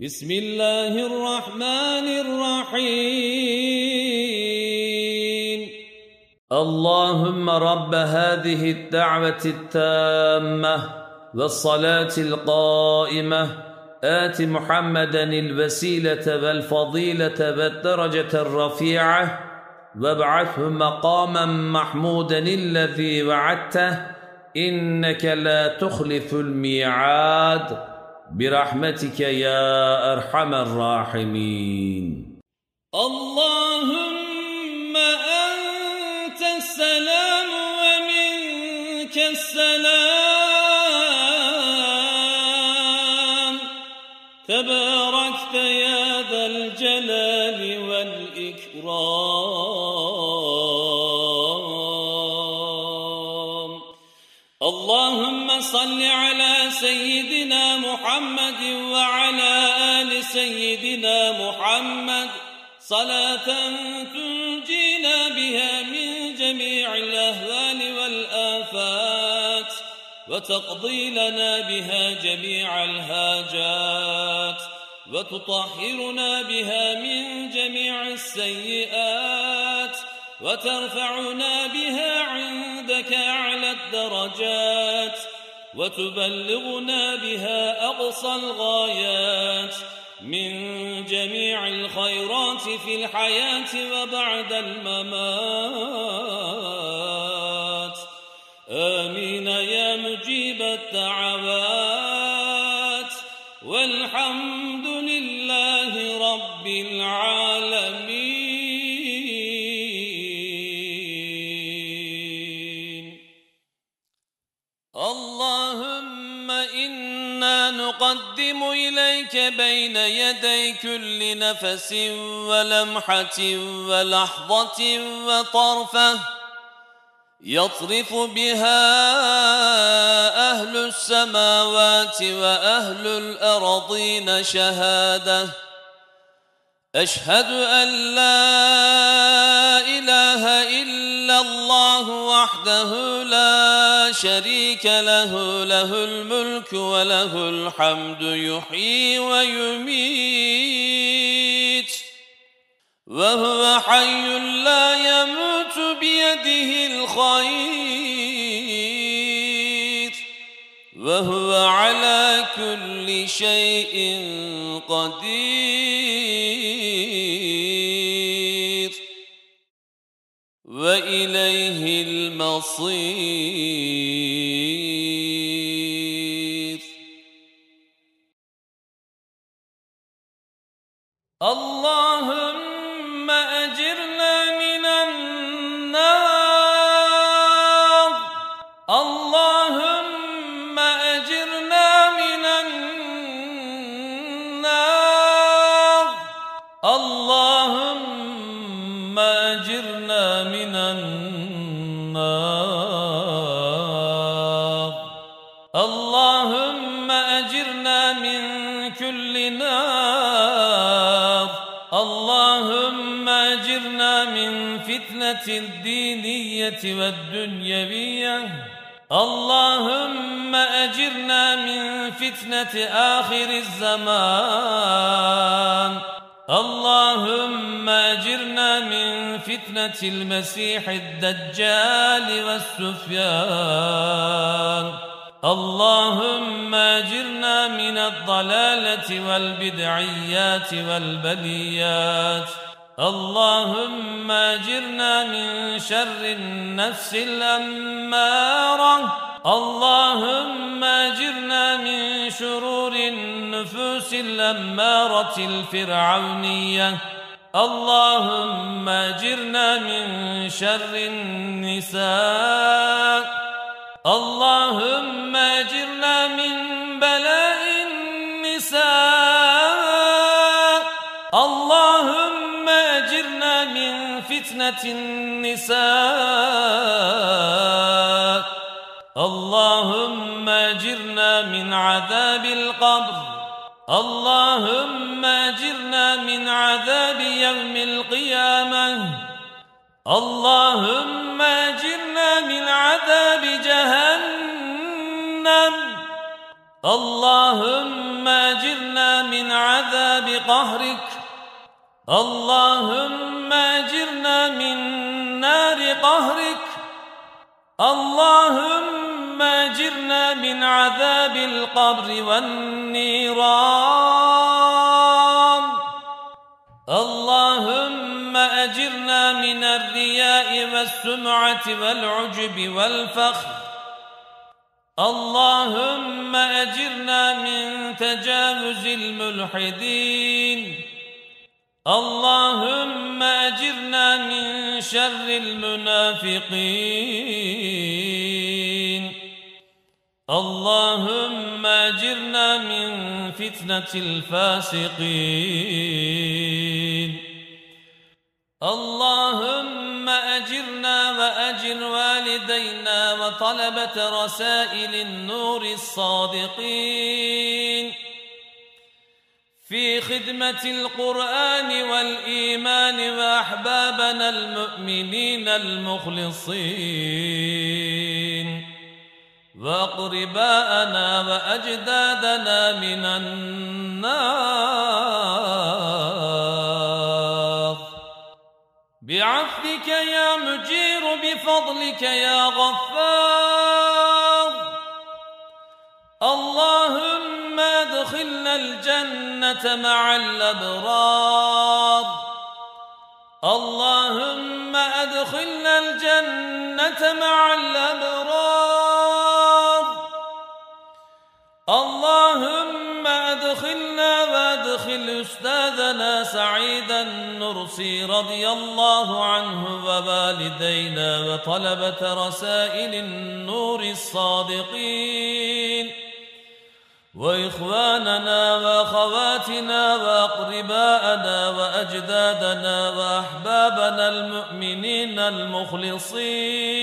بسم الله الرحمن الرحيم. اللهم رب هذه الدعوة التامة والصلاة القائمة. آت محمدا الوسيلة والفضيلة والدرجة الرفيعة. وابعثه مقاما محمودا الذي وعدته. إنك لا تخلف الميعاد. برحمتك يا أرحم الراحمين. اللهم أنت السلام ومنك السلام. تباركت يا ذا الجلال والإكرام. اللهم صل على سيدنا محمد وعلى آل سيدنا محمد. صلاة تنجينا بها من جميع الأهوال والآفات وتقضي لنا بها جميع الهاجات وتطهرنا بها من جميع السيئات. وترفعنا بها عندك أعلى الدرجات وتبلغنا بها أقصى الغايات من جميع الخيرات في الحياة وبعد الممات. آمين يا مجيب الدعوات. والحمد لله رب العالمين. نقدم إليك بين يدي كل نفس ولمحة ولحظة وطرفة يطرف بها أهل السماوات وأهل الأرضين شهادة أشهد أن لا إله إلا الله وحده لا شريك له له الملك وله الحمد يحيي ويميت. وهو حي لا يموت بيده الخير. وهو على كل شيء قدير. وإليه المصير. اللهم من فتنة الدينية والدنيوية. اللهم أجرنا من فتنة آخر الزمان. اللهم أجرنا من فتنة المسيح الدجال والسفيان. اللهم أجرنا من الضلالة والبدعيات والبليات اللهم أجرنا من شر النفس الأمارة. اللهم أجرنا من شرور النفوس الأمارة الفرعونية. اللهم أجرنا من شر النساء. اللهم أجرنا من بلاء فتنة النساء. اللهم أجرنا من عذاب القبر. اللهم أجرنا من عذاب يوم القيامة. اللهم أجرنا من عذاب جهنم. اللهم أجرنا من من عذاب قهرك. اللهم اجرنا من نار قهرك اللهم اجرنا من عذاب القبر والنيران اللهم اجرنا من الرياء والسمعه والعجب والفخر اللهم اجرنا من تجاوز الملحدين اللهم اجرنا من شر المنافقين اللهم اجرنا من فتنه الفاسقين اللهم اجرنا واجر والدينا وطلبه رسائل النور الصادقين في خدمة القرآن والإيمان وأحبابنا المؤمنين المخلصين. وأقرباءنا وأجدادنا من النار. بعفوك يا مجير بفضلك يا غفار. الجنة مع الأبرار. اللهم أدخلنا الجنة مع الأبرار. اللهم أدخلنا وادخل أستاذنا سعيد النرسي رضي الله عنه ووالدينا وطلبة رسائل النور الصادقين. وإخواننا وأخواتنا وأقرباءنا وأجدادنا وأحبابنا المؤمنين المخلصين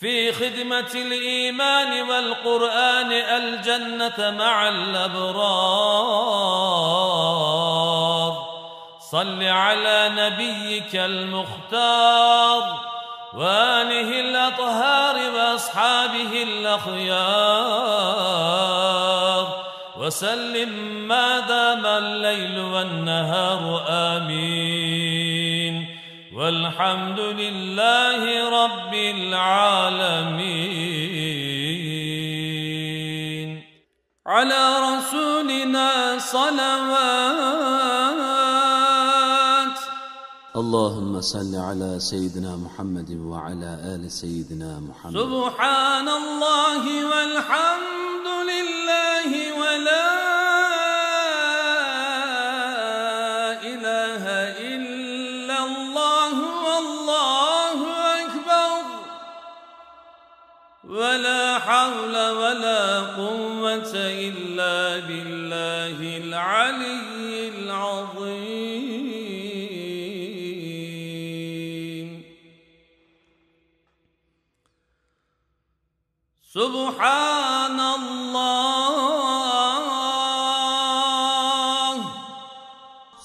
في خدمة الإيمان والقرآن الجنة مع الأبرار. صل على نبيك المختار. وآله الأطهار وأصحابه الأخيار. وسلم ما دام الليل والنهار آمين. والحمد لله رب العالمين. على رسولنا صلوات اللهم صل على سيدنا محمد وعلى آل سيدنا محمد. سبحان الله والحمد لله ولا إله إلا الله والله أكبر. ولا حول ولا قوة إلا بالله العلي. سبحان الله.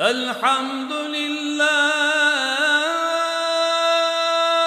الحمد لله.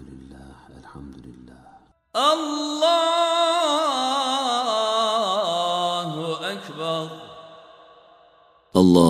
Elhamdülillah, elhamdülillah. Allahu Ekber. Allah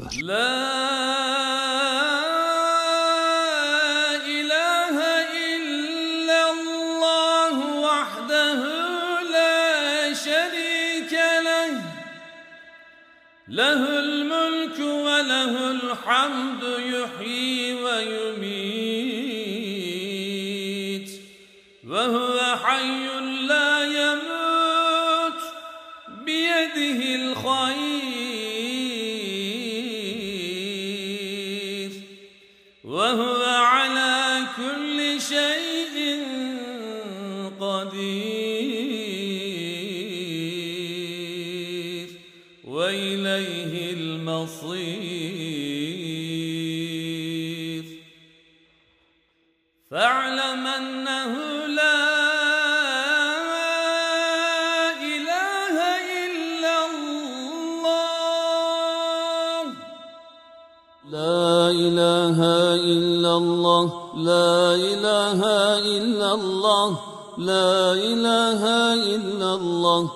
أكبر. لا إله إلا الله وحده لا شريك له. له الملك وله الحمد يحيي ويميت. وإليه المصير. فاعلم أنه لا إله إلا الله. لا إله إلا الله. لا إله إلا الله. لا إله إلا الله.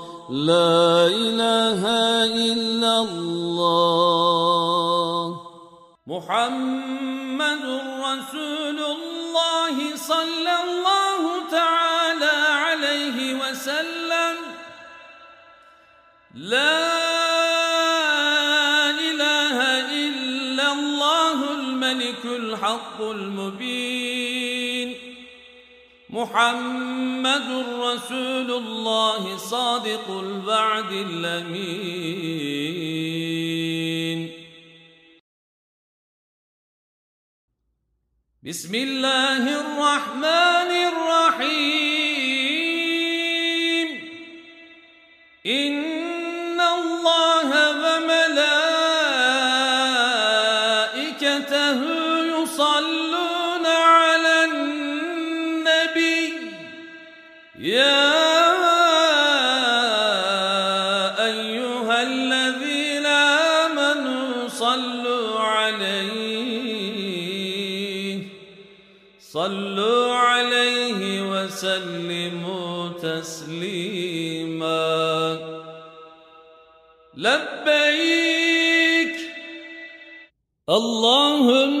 لا إله إلا الله. محمد رسول الله صلى الله تعالى عليه وسلم. لا إله إلا الله الملك الحق المبين. محمد رسول الله صادق الوعد الأمين. بسم الله الرحمن الرحيم. إن الله وملائكته يصلون يا أيها الذين آمنوا صلوا عليه صلوا عليه وسلموا تسليما. لبيك. اللهم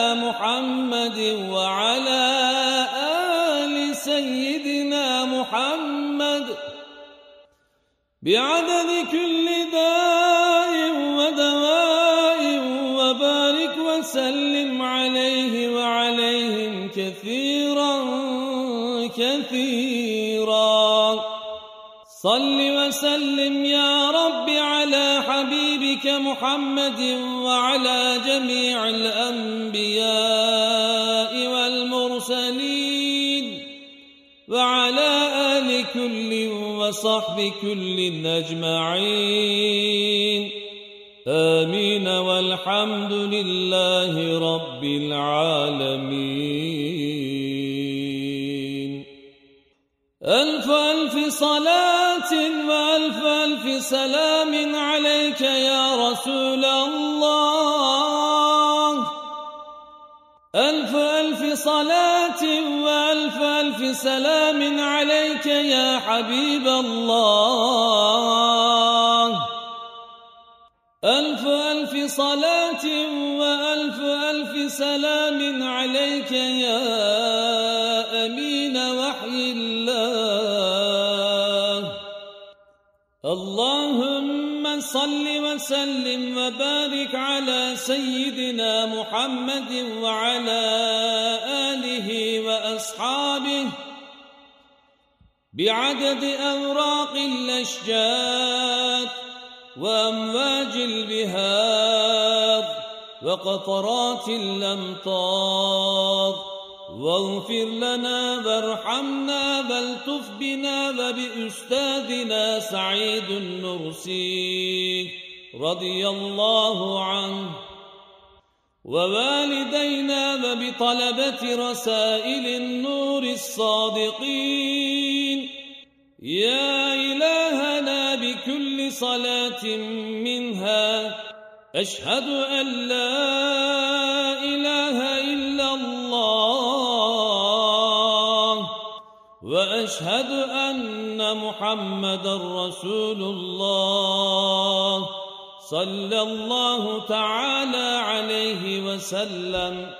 وعلى آل سيدنا محمد. بعدد كل داء ودواء وبارك وسلم عليه وعليهم كثيرا كثيرا. صل وسلم يا رب على حبيبك محمد وعلى جميع الأنبياء والمرسلين وعلى آل كل وصحب كل أجمعين. آمين. والحمد لله رب العالمين. ألف ألف صلاة وألف ألف سلام عليك يا رسول الله. ألف ألف صلاة وألف ألف سلام عليك يا حبيب الله. ألف ألف صلاة وألف ألف سلام عليك يا اللهم صل وسلم وبارك على سيدنا محمد وعلى آله وأصحابه بعدد أوراق الأشجار وأمواج البهار وقطرات الأمطار واغفر لنا وارحمنا بلتف بنا وبأستاذنا سعيد النرسي رضي الله عنه. ووالدينا وبطلبة رسائل النور الصادقين. يا إلهنا بكل صلاة منها أشهد أن لا إله إلا وأشهد أن محمد رسول الله صلى الله تعالى عليه وسلم.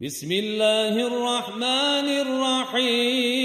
بسم الله الرحمن الرحيم.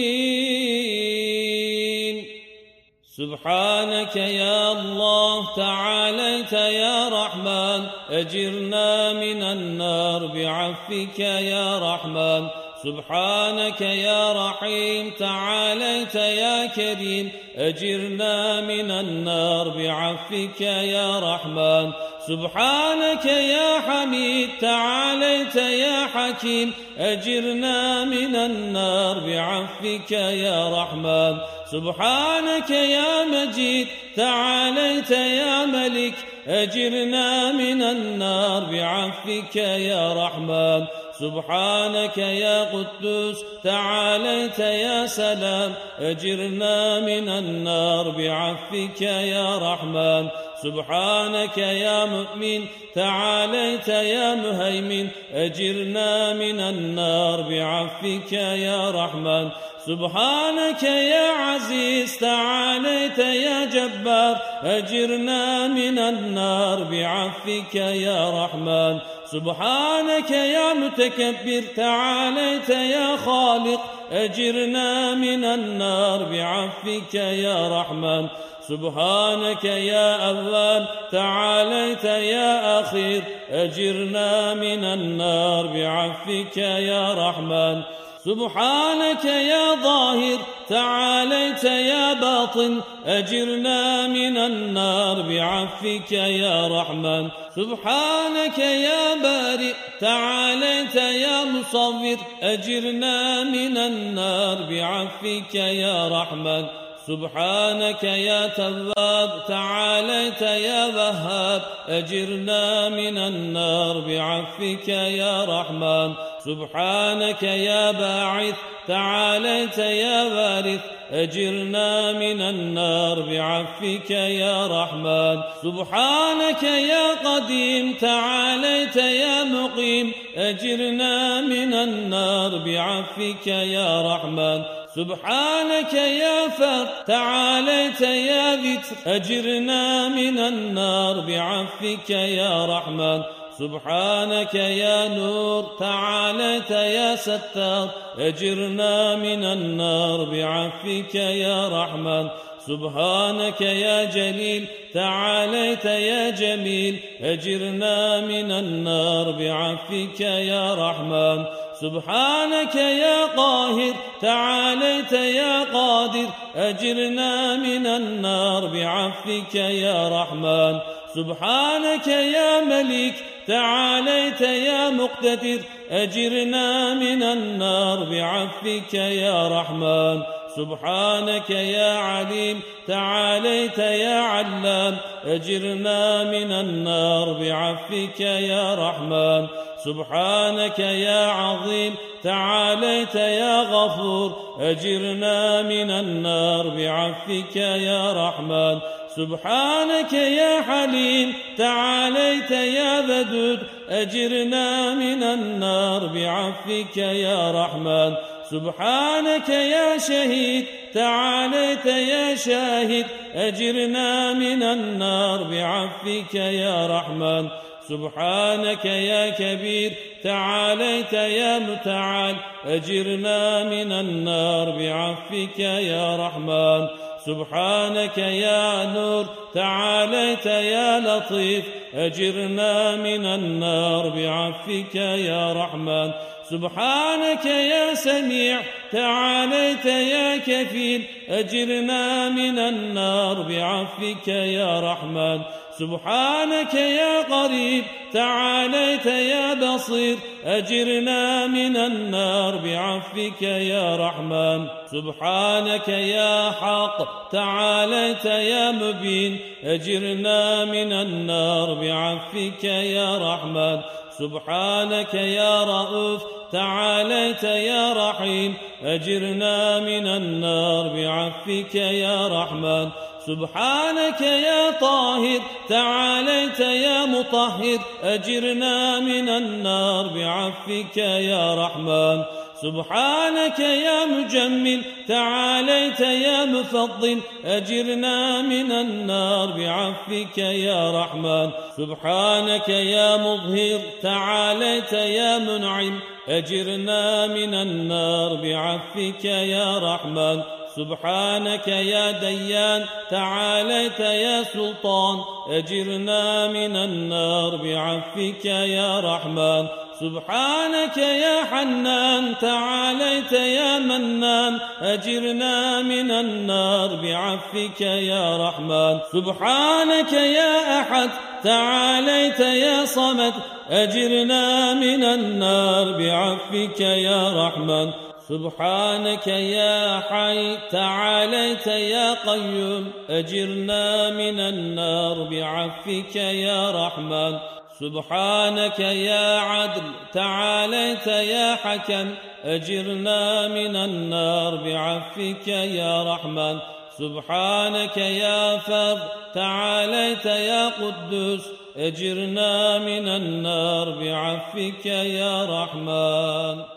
سبحانك يا الله تعاليت يا رحمن. أجرنا من النار بعفك يا رحمن. سبحانك يا رحيم تعاليت يا كريم أجرنا من النار بعفك يا رحمن. سبحانك يا حميد تعاليت يا حكيم أجرنا من النار بعفك يا رحمن. سبحانك يا مجيد تعاليت يا ملك أجرنا من النار بعفك يا رحمن. سبحانك يا قدوس تعاليت يا سلام أجرنا من النار بعفك يا رحمن. سبحانك يا مؤمن تعاليت يا مهيمن أجرنا من النار بعفك يا رحمن. سبحانك يا عزيز تعاليت يا جبار أجرنا من النار بعفك يا رحمن. سبحانك يا متكبر تعاليت يا خالق أجرنا من النار بعفك يا رحمن. سبحانك يا أول تعاليت يا أخير أجرنا من النار بعفك يا رحمن. سبحانك يا ظاهر تعاليت يا باطن أجرنا من النار بعفك يا رحمن. سبحانك يا بارئ تعاليت يا مصور أجرنا من النار بعفك يا رحمن. سبحانك يا تواب تعاليت يا وهاب أجرنا من النار بعفك يا رحمن. سبحانك يا باعث تعاليت يا وارث أجرنا من النار بعفك يا رحمن. سبحانك يا قديم تعاليت يا مقيم أجرنا من النار بعفك يا رحمن. سبحانك يا فر تعاليت يا ذكر أجرنا من النار بعفك يا رحمن. سبحانك يا نور تعاليت يا ستار أجرنا من النار بعفك يا رحمن. سبحانك يا جليل تعاليت يا جميل أجرنا من النار بعفك يا رحمن. سبحانك يا قاهر تعاليت يا قادر أجرنا من النار بعفك يا رحمن. سبحانك يا ملك تعاليت يا مقتدر أجرنا من النار بعفك يا رحمن. سبحانك يا عليم تعاليت يا علام أجرنا من النار بعفك يا رحمن. سبحانك يا عظيم تعاليت يا غفور أجرنا من النار بعفك يا رحمن. سبحانك يا حليم تعاليت يا بدود أجرنا من النار بعفك يا رحمن. سبحانك يا شهيد تعاليت يا شاهد أجرنا من النار بعفك يا رحمن. سبحانك يا كبير تعاليت يا متعال أجرنا من النار بعفك يا رحمن. سبحانك يا نور تعاليت يا لطيف أجرنا من النار بعفك يا رحمن. سبحانك يا سميع تعاليت يا كفيل أجرنا من النار بعفك يا رحمن. سبحانك يا قريب تعاليت يا بصير أجرنا من النار بعفك يا رحمن. سبحانك يا حق تعاليت يا مبين أجرنا من النار بعفك يا رحمن. سبحانك يا رؤوف تعاليت يا رحيم أجرنا من النار بعفك يا رحمن. سبحانك يا طاهر تعاليت يا مطهر أجرنا من النار بعفك يا رحمن. سبحانك يا مجمل تعاليت يا مفضل أجرنا من النار بعفك يا رحمن. سبحانك يا مظهر تعاليت يا منعم أجرنا من النار بعفك يا رحمن. سبحانك يا ديان تعاليت يا سلطان أجرنا من النار بعفك يا رحمن. سبحانك يا حنان تعاليت يا منان أجرنا من النار بعفك يا رحمن. سبحانك يا أحد تعاليت يا صمد أجرنا من النار بعفك يا رحمن. سبحانك يا حي تعاليت يا قيوم أجرنا من النار بعفك يا رحمن. سبحانك يا عدل تعاليت يا حكم أجرنا من النار بعفك يا رحمن. سبحانك يا فض تعاليت يا قدوس أجرنا من النار بعفك يا رحمن.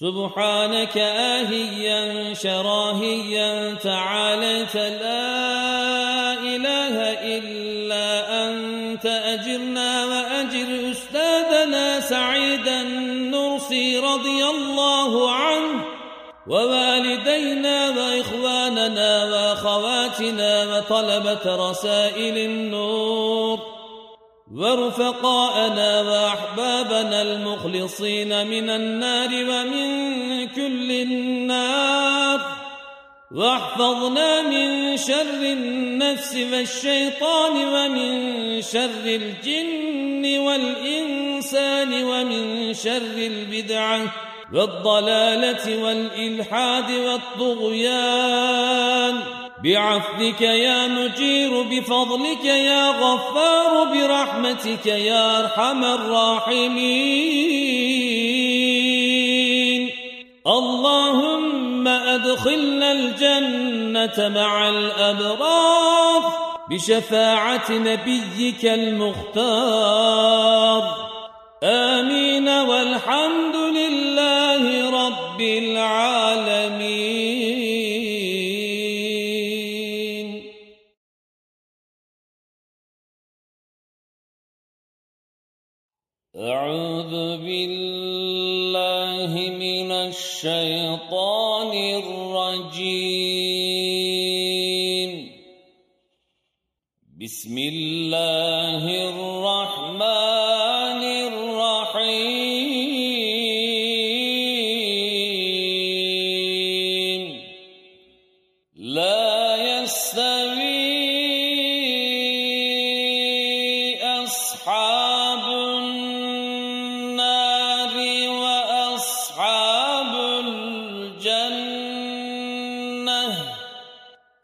سبحانك آهيا شراهيا تعاليت لا إله إلا أنت أجرنا وأجر أستاذنا سعيدا نرسي رضي الله عنه ووالدينا وإخواننا وأخواتنا وطلبة رسائل النور ورفقاءنا وأحبابنا المخلصين من النار ومن كل النار. واحفظنا من شر النفس والشيطان ومن شر الجن والإنسان ومن شر البدعة والضلالة والإلحاد والطغيان. بعفوك يا مجير بفضلك يا غفار برحمتك يا أرحم الراحمين. اللهم أدخلنا الجنة مع الأبرار بشفاعة نبيك المختار. آمين. بسم الله الرحمن الرحيم. لا يستوي أصحاب النار وأصحاب الجنة.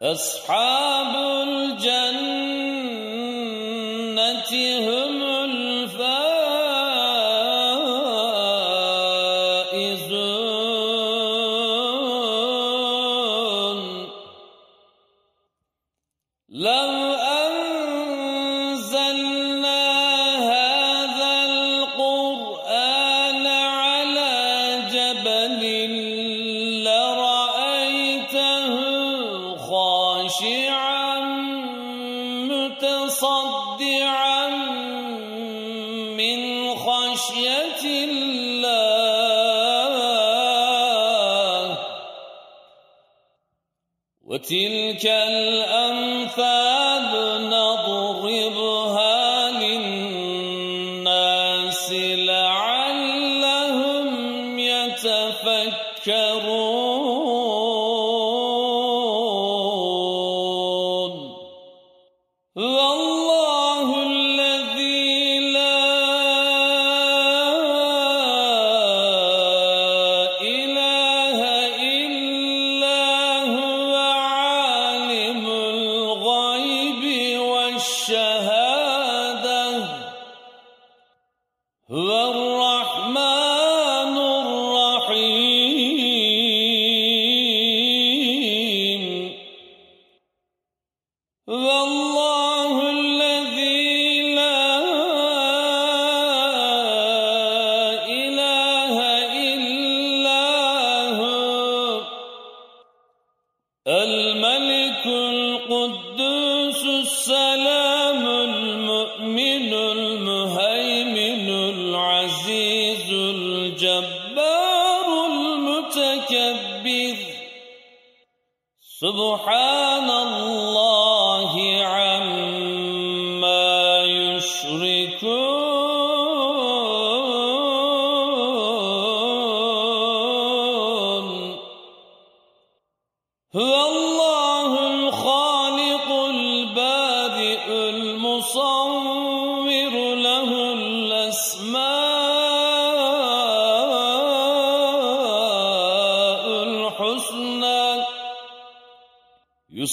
أصحاب وتلك الأمثال نضربها للناس القدوس السلام المؤمن المهيمن العزيز الجبار المتكبر. سبحان الله.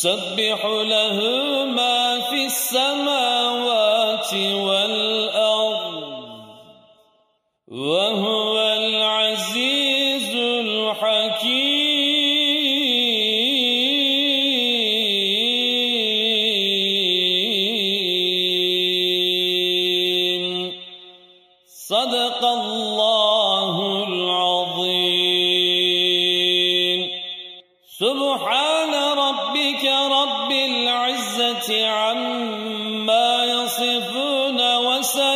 يسبح له ما في السماوات والأرض. عما يصفون وسلام